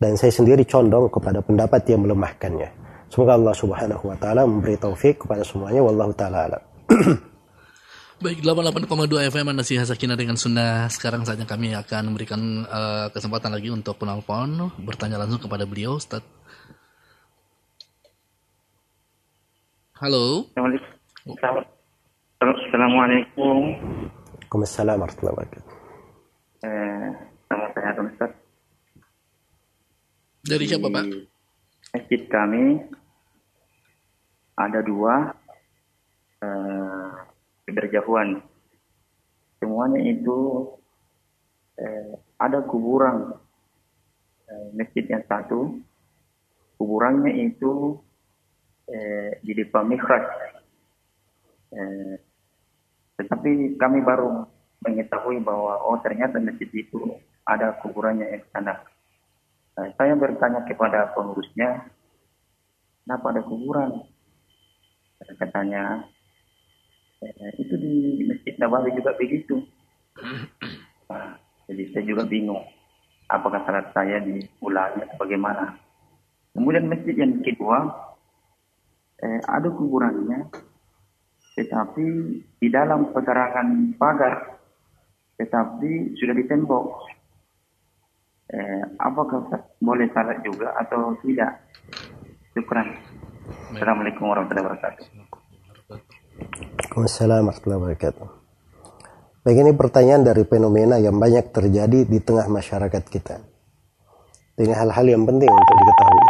Dan saya sendiri condong kepada pendapat yang melemahkannya. Semoga Allah Subhanahu wa taala memberi taufik kepada semuanya wallahu taala alam. *clears throat* Baik, 88,2 FM Nasihat Sakinah dengan Sunda. Sekarang saatnya kami akan memberikan uh, kesempatan lagi untuk penelpon bertanya langsung kepada beliau, Ustaz. Halo. Assalamualaikum. Waalaikumsalam warahmatullahi wabarakatuh. Eh, nama saya Ustaz. Dari siapa, Pak? Masjid kami ada dua eh, keberjauhan. Semuanya itu eh, ada kuburan eh, masjid yang satu, kuburannya itu eh, di depan mihraj. Eh, tetapi kami baru mengetahui bahwa oh ternyata masjid itu ada kuburannya yang sana. Nah, saya bertanya kepada pengurusnya, kenapa ada kuburan? Katanya, eh, itu di Masjid Nabawi juga begitu. Nah, *clears throat* jadi saya juga bingung, apakah salah saya diulangi atau bagaimana. Kemudian masjid yang kedua, eh, ada kuburannya, tetapi di dalam pekarangan pagar, tetapi sudah ditembok. Eh, apakah boleh salat juga atau tidak? Syukran. Assalamualaikum warahmatullahi wabarakatuh. Waalaikumsalam warahmatullahi wabarakatuh. Baik ini pertanyaan dari fenomena yang banyak terjadi di tengah masyarakat kita. Ini hal-hal yang penting untuk diketahui.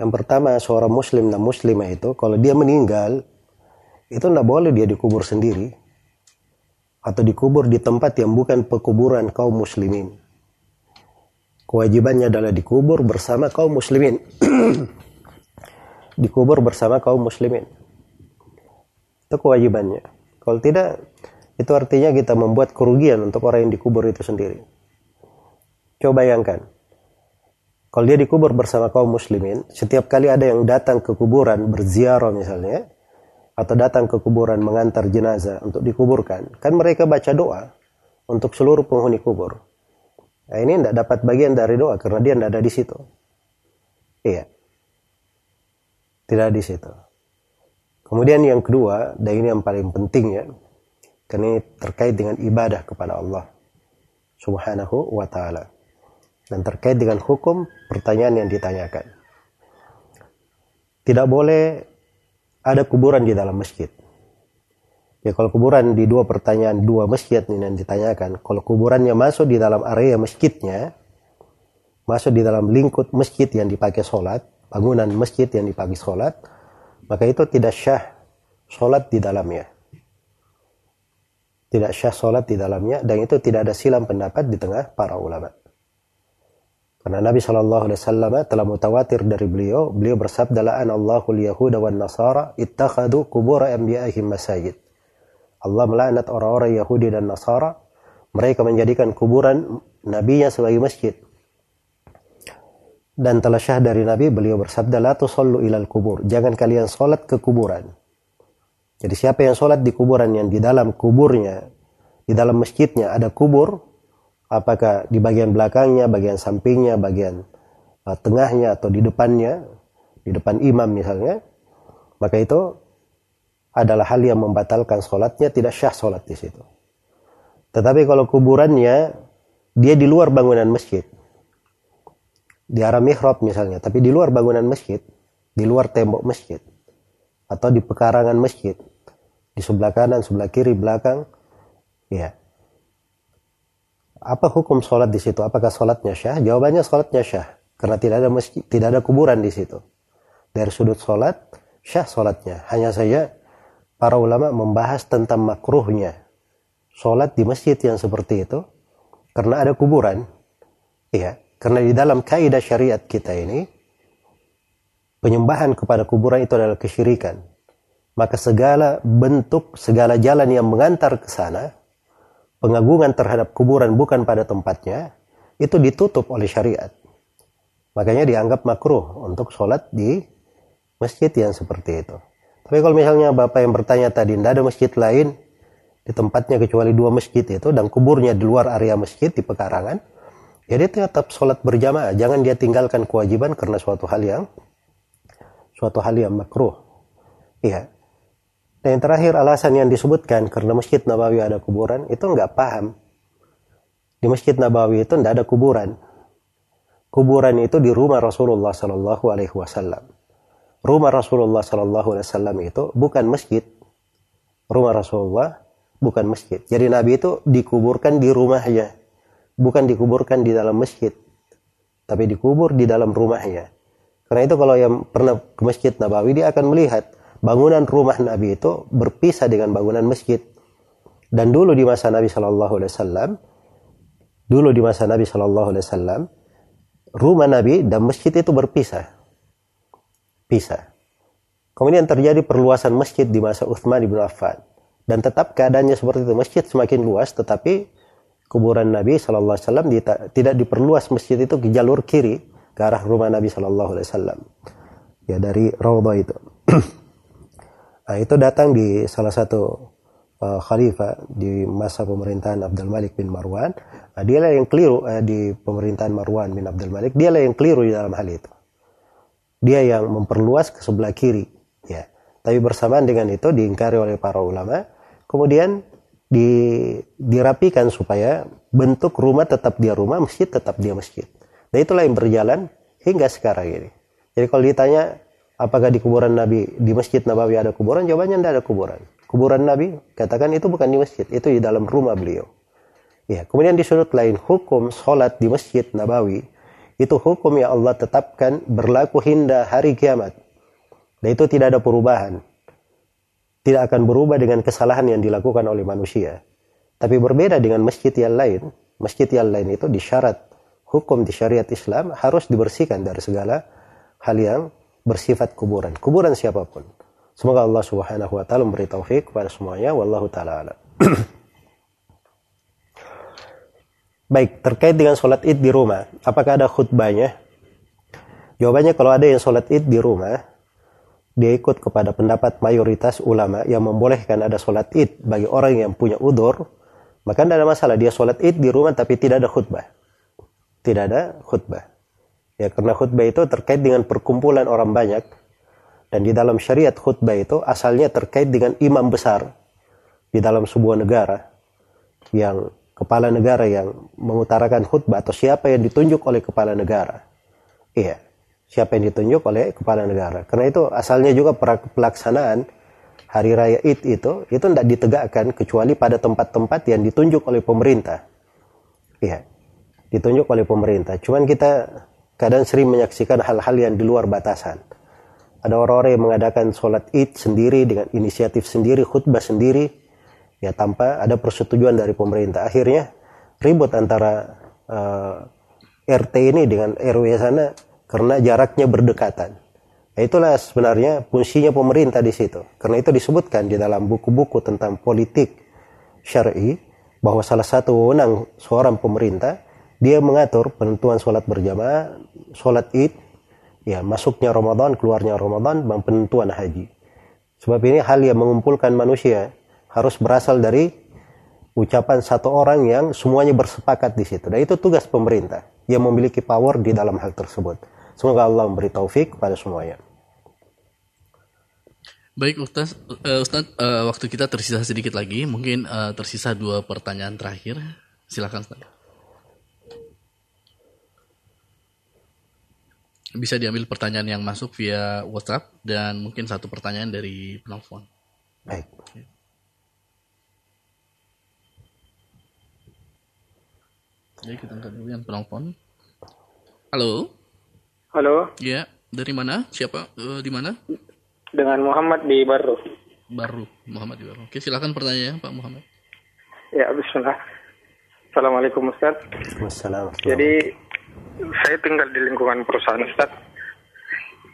Yang pertama, seorang muslim dan muslimah itu, kalau dia meninggal, itu tidak boleh dia dikubur sendiri. Atau dikubur di tempat yang bukan pekuburan kaum muslimin. Kewajibannya adalah dikubur bersama kaum muslimin. *clears throat* dikubur bersama kaum muslimin. Itu kewajibannya. Kalau tidak, itu artinya kita membuat kerugian untuk orang yang dikubur itu sendiri. Coba bayangkan. Kalau dia dikubur bersama kaum muslimin, setiap kali ada yang datang ke kuburan berziarah misalnya, atau datang ke kuburan mengantar jenazah untuk dikuburkan, kan mereka baca doa untuk seluruh penghuni kubur. Nah, ini tidak dapat bagian dari doa karena dia tidak ada di situ. Iya. Tidak di situ. Kemudian yang kedua, dan ini yang paling penting ya, karena ini terkait dengan ibadah kepada Allah Subhanahu wa taala. Dan terkait dengan hukum pertanyaan yang ditanyakan. Tidak boleh ada kuburan di dalam masjid. Ya kalau kuburan di dua pertanyaan dua masjid ini yang ditanyakan, kalau kuburannya masuk di dalam area masjidnya, masuk di dalam lingkup masjid yang dipakai sholat, bangunan masjid yang dipakai sholat, maka itu tidak syah sholat di dalamnya. Tidak syah sholat di dalamnya, dan itu tidak ada silam pendapat di tengah para ulama. Karena Nabi Shallallahu Alaihi Wasallam telah mutawatir dari beliau, beliau bersabda la'an Allahul Yahuda wan Nasara ittakhadu kubur anbiya'ihim masajid. Allah melaknat orang-orang Yahudi dan Nasara, mereka menjadikan kuburan nabinya sebagai masjid dan telah syah dari Nabi beliau bersabda la tusallu ilal kubur. Jangan kalian sholat ke kuburan. Jadi siapa yang sholat di kuburan yang di dalam kuburnya di dalam masjidnya ada kubur apakah di bagian belakangnya bagian sampingnya bagian uh, tengahnya atau di depannya di depan imam misalnya maka itu adalah hal yang membatalkan sholatnya tidak syah sholat di situ. Tetapi kalau kuburannya dia di luar bangunan masjid di arah mihrab misalnya, tapi di luar bangunan masjid, di luar tembok masjid, atau di pekarangan masjid, di sebelah kanan, sebelah kiri, belakang, ya. Apa hukum sholat di situ? Apakah sholatnya syah? Jawabannya sholatnya syah, karena tidak ada masjid, tidak ada kuburan di situ. Dari sudut sholat, syah sholatnya. Hanya saja para ulama membahas tentang makruhnya sholat di masjid yang seperti itu, karena ada kuburan, ya karena di dalam kaidah syariat kita ini, penyembahan kepada kuburan itu adalah kesyirikan. Maka segala bentuk, segala jalan yang mengantar ke sana, pengagungan terhadap kuburan bukan pada tempatnya, itu ditutup oleh syariat. Makanya dianggap makruh untuk sholat di masjid yang seperti itu. Tapi kalau misalnya Bapak yang bertanya tadi, tidak ada masjid lain di tempatnya kecuali dua masjid itu, dan kuburnya di luar area masjid di pekarangan, ya dia tetap sholat berjamaah. Jangan dia tinggalkan kewajiban karena suatu hal yang suatu hal yang makruh. Iya. Dan yang terakhir alasan yang disebutkan karena masjid Nabawi ada kuburan itu nggak paham. Di masjid Nabawi itu tidak ada kuburan. Kuburan itu di rumah Rasulullah Sallallahu Alaihi Wasallam. Rumah Rasulullah Sallallahu Alaihi Wasallam itu bukan masjid. Rumah Rasulullah bukan masjid. Jadi Nabi itu dikuburkan di rumahnya bukan dikuburkan di dalam masjid, tapi dikubur di dalam rumahnya. Karena itu kalau yang pernah ke Masjid Nabawi dia akan melihat bangunan rumah Nabi itu berpisah dengan bangunan masjid. Dan dulu di masa Nabi Shallallahu Alaihi Wasallam, dulu di masa Nabi Shallallahu Alaihi Wasallam, rumah Nabi dan masjid itu berpisah, pisah. Kemudian terjadi perluasan masjid di masa Uthman ibn Affan dan tetap keadaannya seperti itu masjid semakin luas tetapi kuburan Nabi Shallallahu Alaihi Wasallam tidak diperluas masjid itu ke jalur kiri ke arah rumah Nabi Shallallahu Alaihi Wasallam ya dari Raudhah itu *clears throat* nah, itu datang di salah satu uh, khalifah di masa pemerintahan Abdul Malik bin Marwan. Nah, dialah yang keliru uh, di pemerintahan Marwan bin Abdul Malik. Dialah yang keliru di dalam hal itu. Dia yang memperluas ke sebelah kiri. Ya. Tapi bersamaan dengan itu diingkari oleh para ulama. Kemudian di, dirapikan supaya bentuk rumah tetap dia rumah, masjid tetap dia masjid. Dan itulah yang berjalan hingga sekarang ini. Jadi kalau ditanya apakah di kuburan Nabi di Masjid Nabawi ada kuburan? Jawabannya tidak ada kuburan kuburan Nabi, katakan itu bukan di masjid, itu di dalam rumah beliau. Ya, kemudian di sudut lain hukum sholat di masjid Nabawi itu hukum yang Allah tetapkan berlaku hingga hari kiamat. Dan itu tidak ada perubahan. Tidak akan berubah dengan kesalahan yang dilakukan oleh manusia. Tapi berbeda dengan masjid yang lain. Masjid yang lain itu disyarat hukum di syariat Islam harus dibersihkan dari segala hal yang bersifat kuburan. Kuburan siapa pun. Semoga Allah Subhanahu wa taala memberi taufik kepada semuanya wallahu taala alam. *clears throat* Baik, terkait dengan sholat id di rumah, apakah ada khutbahnya? Jawabannya kalau ada yang sholat id di rumah, dia ikut kepada pendapat mayoritas ulama yang membolehkan ada sholat id bagi orang yang punya udur, maka tidak ada masalah dia sholat id di rumah tapi tidak ada khutbah. Tidak ada khutbah. Ya karena khutbah itu terkait dengan perkumpulan orang banyak, dan di dalam syariat khutbah itu asalnya terkait dengan imam besar di dalam sebuah negara yang kepala negara yang mengutarakan khutbah atau siapa yang ditunjuk oleh kepala negara. Iya, siapa yang ditunjuk oleh kepala negara. Karena itu asalnya juga pelaksanaan hari raya Id itu itu tidak ditegakkan kecuali pada tempat-tempat yang ditunjuk oleh pemerintah. Iya, ditunjuk oleh pemerintah. Cuman kita kadang sering menyaksikan hal-hal yang di luar batasan ada orang-orang yang mengadakan sholat id sendiri dengan inisiatif sendiri, khutbah sendiri, ya tanpa ada persetujuan dari pemerintah. Akhirnya ribut antara uh, eh, RT ini dengan RW sana karena jaraknya berdekatan. Nah, itulah sebenarnya fungsinya pemerintah di situ. Karena itu disebutkan di dalam buku-buku tentang politik syar'i bahwa salah satu wewenang seorang pemerintah dia mengatur penentuan sholat berjamaah, sholat id, ya masuknya Ramadan, keluarnya Ramadan, dan penentuan haji. Sebab ini hal yang mengumpulkan manusia harus berasal dari ucapan satu orang yang semuanya bersepakat di situ. Dan itu tugas pemerintah yang memiliki power di dalam hal tersebut. Semoga Allah memberi taufik kepada semuanya. Baik Ustaz, uh, Ustaz uh, waktu kita tersisa sedikit lagi, mungkin uh, tersisa dua pertanyaan terakhir. Silakan Ustaz. bisa diambil pertanyaan yang masuk via WhatsApp dan mungkin satu pertanyaan dari penelpon. Baik. Jadi kita angkat dulu yang penelpon. Halo. Halo. Ya, dari mana? Siapa? Uh, di mana? Dengan Muhammad di Baru. Baru, Muhammad di Baru. Oke, silakan pertanyaannya Pak Muhammad. Ya, Bismillah. Assalamualaikum Ustaz. Assalamualaikum. Jadi saya tinggal di lingkungan perusahaan Ustaz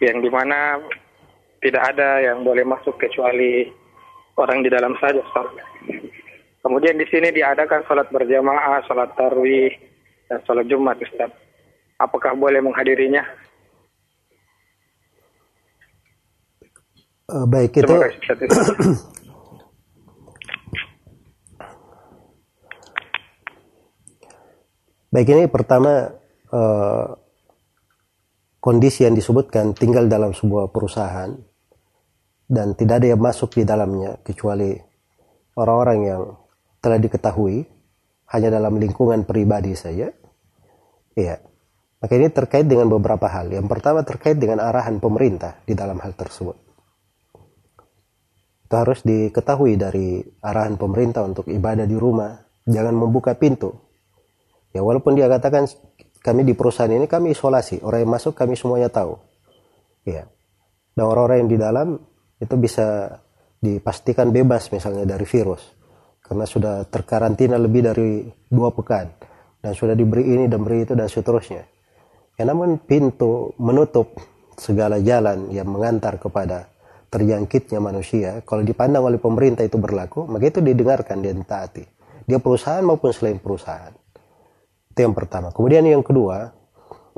yang di mana tidak ada yang boleh masuk kecuali orang di dalam saja Ustaz. Kemudian di sini diadakan sholat berjamaah, sholat tarwih, dan sholat Jumat Ustaz. Apakah boleh menghadirinya? Baik itu. Kasih, *coughs* baik ini pertama Eh, kondisi yang disebutkan tinggal dalam sebuah perusahaan dan tidak ada yang masuk di dalamnya kecuali orang-orang yang telah diketahui hanya dalam lingkungan pribadi saja. Iya. Maka ini terkait dengan beberapa hal. Yang pertama terkait dengan arahan pemerintah di dalam hal tersebut. Itu harus diketahui dari arahan pemerintah untuk ibadah di rumah. Jangan membuka pintu. Ya walaupun dia katakan kami di perusahaan ini kami isolasi orang yang masuk kami semuanya tahu Ya. Dan orang-orang yang di dalam itu bisa dipastikan bebas misalnya dari virus karena sudah terkarantina lebih dari dua pekan dan sudah diberi ini dan beri itu dan seterusnya. Ya, namun pintu menutup segala jalan yang mengantar kepada terjangkitnya manusia, kalau dipandang oleh pemerintah itu berlaku, maka itu didengarkan dan taati. Dia perusahaan maupun selain perusahaan. Itu yang pertama. Kemudian yang kedua,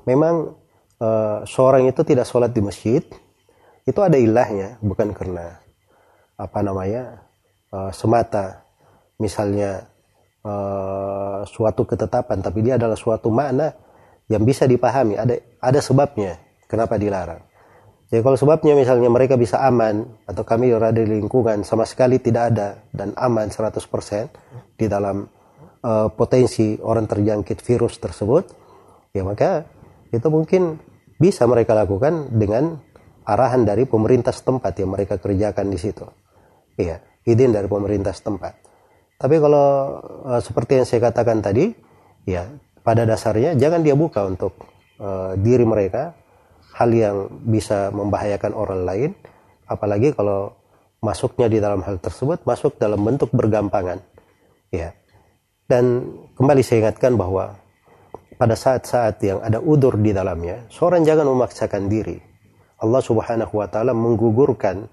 memang uh, seorang itu tidak sholat di masjid, itu ada ilahnya, bukan karena apa namanya uh, semata, misalnya uh, suatu ketetapan, tapi dia adalah suatu makna yang bisa dipahami. Ada ada sebabnya kenapa dilarang. Jadi kalau sebabnya misalnya mereka bisa aman atau kami berada di lingkungan sama sekali tidak ada dan aman 100% di dalam uh, potensi orang terjangkit virus tersebut, ya maka itu mungkin bisa mereka lakukan dengan arahan dari pemerintah setempat yang mereka kerjakan di situ. Iya, izin dari pemerintah setempat. Tapi kalau uh, seperti yang saya katakan tadi, ya pada dasarnya jangan dia buka untuk uh, diri mereka hal yang bisa membahayakan orang lain, apalagi kalau masuknya di dalam hal tersebut masuk dalam bentuk bergampangan. Ya. Dan kembali saya ingatkan bahwa pada saat-saat yang ada udur di dalamnya, seorang jangan memaksakan diri. Allah Subhanahu wa taala menggugurkan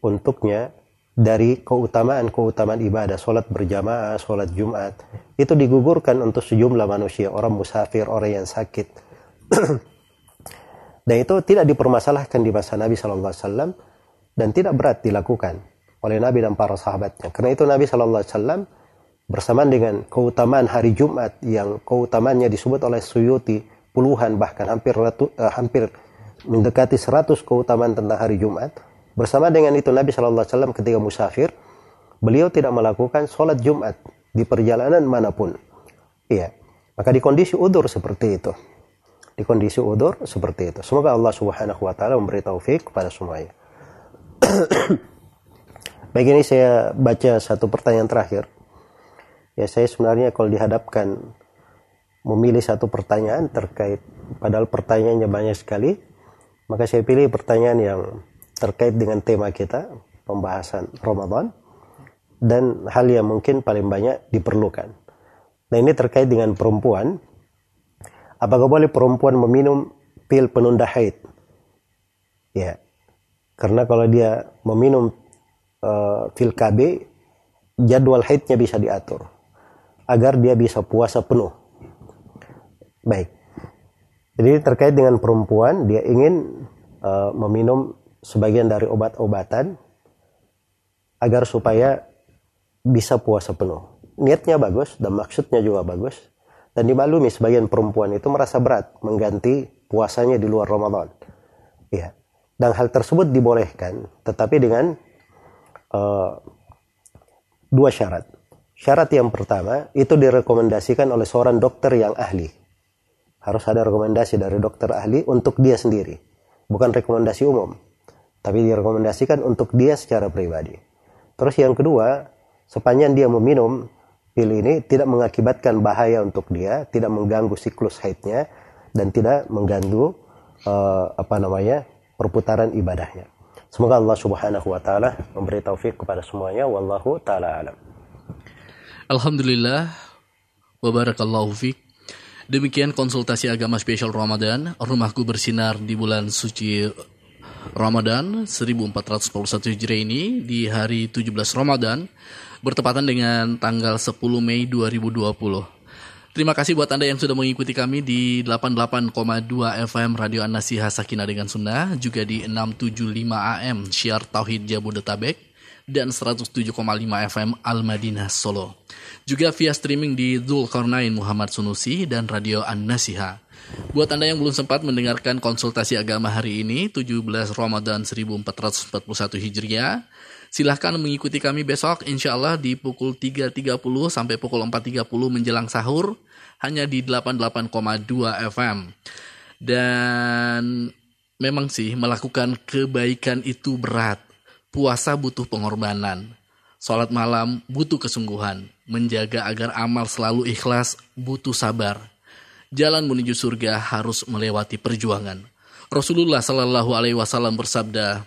untuknya dari keutamaan-keutamaan ibadah, sholat berjamaah, sholat Jumat, itu digugurkan untuk sejumlah manusia, orang musafir, orang yang sakit. *clears throat* Dan itu tidak dipermasalahkan di masa Nabi Shallallahu Alaihi Wasallam dan tidak berat dilakukan oleh Nabi dan para sahabatnya. Karena itu Nabi Shallallahu Alaihi Wasallam bersamaan dengan keutamaan hari Jumat yang keutamaannya disebut oleh Suyuti puluhan bahkan hampir ratu, uh, hampir mendekati seratus keutamaan tentang hari Jumat. Bersama dengan itu Nabi Shallallahu Alaihi Wasallam ketika musafir beliau tidak melakukan sholat Jumat di perjalanan mana pun. Iya, maka di kondisi udur seperti itu di kondisi udur seperti itu. Semoga Allah Subhanahu wa taala memberi taufik kepada semuanya. *clears throat* Baik ini saya baca satu pertanyaan terakhir. Ya saya sebenarnya kalau dihadapkan memilih satu pertanyaan terkait padahal pertanyaannya banyak sekali, maka saya pilih pertanyaan yang terkait dengan tema kita, pembahasan Ramadan dan hal yang mungkin paling banyak diperlukan. Nah ini terkait dengan perempuan Apakah boleh perempuan meminum pil penunda haid? Ya. Karena kalau dia meminum uh, pil KB, jadwal haidnya bisa diatur agar dia bisa puasa penuh. Baik. Jadi terkait dengan perempuan, dia ingin uh, meminum sebagian dari obat-obatan agar supaya bisa puasa penuh. Niatnya bagus dan maksudnya juga bagus. Dan dimaklumi sebagian perempuan itu merasa berat mengganti puasanya di luar Ramadan. Ya. Dan hal tersebut dibolehkan, tetapi dengan uh, dua syarat. Syarat yang pertama itu direkomendasikan oleh seorang dokter yang ahli. Harus ada rekomendasi dari dokter ahli untuk dia sendiri, bukan rekomendasi umum, tapi direkomendasikan untuk dia secara pribadi. Terus yang kedua, sepanjang dia meminum pil ini tidak mengakibatkan bahaya untuk dia, tidak mengganggu siklus haidnya dan tidak mengganggu uh, apa namanya perputaran ibadahnya. Semoga Allah Subhanahu wa taala memberi taufik kepada semuanya wallahu taala alam. Alhamdulillah wa barakallahu fik. Demikian konsultasi agama spesial Ramadan, rumahku bersinar di bulan suci Ramadan 1441 Hijriah ini di hari 17 Ramadan bertepatan dengan tanggal 10 Mei 2020. Terima kasih buat Anda yang sudah mengikuti kami di 88,2 FM Radio An-Nasiha Sakinah dengan Sunnah, juga di 675 AM Syiar Tauhid Jabodetabek, dan 107,5 FM Al-Madinah Solo. Juga via streaming di Dzulkarnain Muhammad Sunusi dan Radio An-Nasiha. Buat Anda yang belum sempat mendengarkan konsultasi agama hari ini, 17 Ramadan 1441 Hijriah, Silahkan mengikuti kami besok insya Allah di pukul 3.30 sampai pukul 4.30 menjelang sahur hanya di 88,2 FM. Dan memang sih melakukan kebaikan itu berat. Puasa butuh pengorbanan. Sholat malam butuh kesungguhan. Menjaga agar amal selalu ikhlas butuh sabar. Jalan menuju surga harus melewati perjuangan. Rasulullah Shallallahu Alaihi Wasallam bersabda,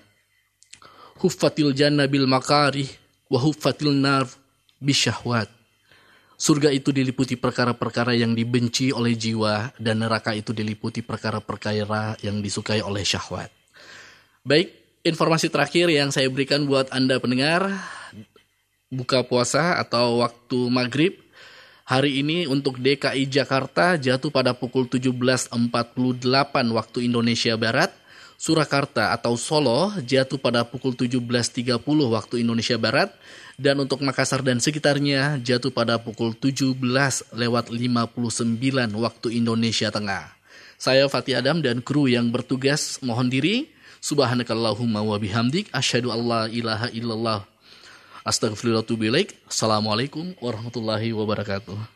"Huffatil jannah bil makarih, wa huffatil nar bisyahwat." Surga itu diliputi perkara-perkara yang dibenci oleh jiwa dan neraka itu diliputi perkara-perkara yang disukai oleh syahwat. Baik, informasi terakhir yang saya berikan buat Anda pendengar buka puasa atau waktu maghrib hari ini untuk DKI Jakarta jatuh pada pukul 17.48 waktu Indonesia Barat. Surakarta atau Solo jatuh pada pukul 17.30 waktu Indonesia Barat dan untuk Makassar dan sekitarnya jatuh pada pukul 17 lewat 59 waktu Indonesia Tengah. Saya Fatih Adam dan kru yang bertugas mohon diri. Subhanakallahumma wa bihamdik asyhadu alla ilaha illallah. Astagfirullahaladzim. Assalamualaikum warahmatullahi wabarakatuh.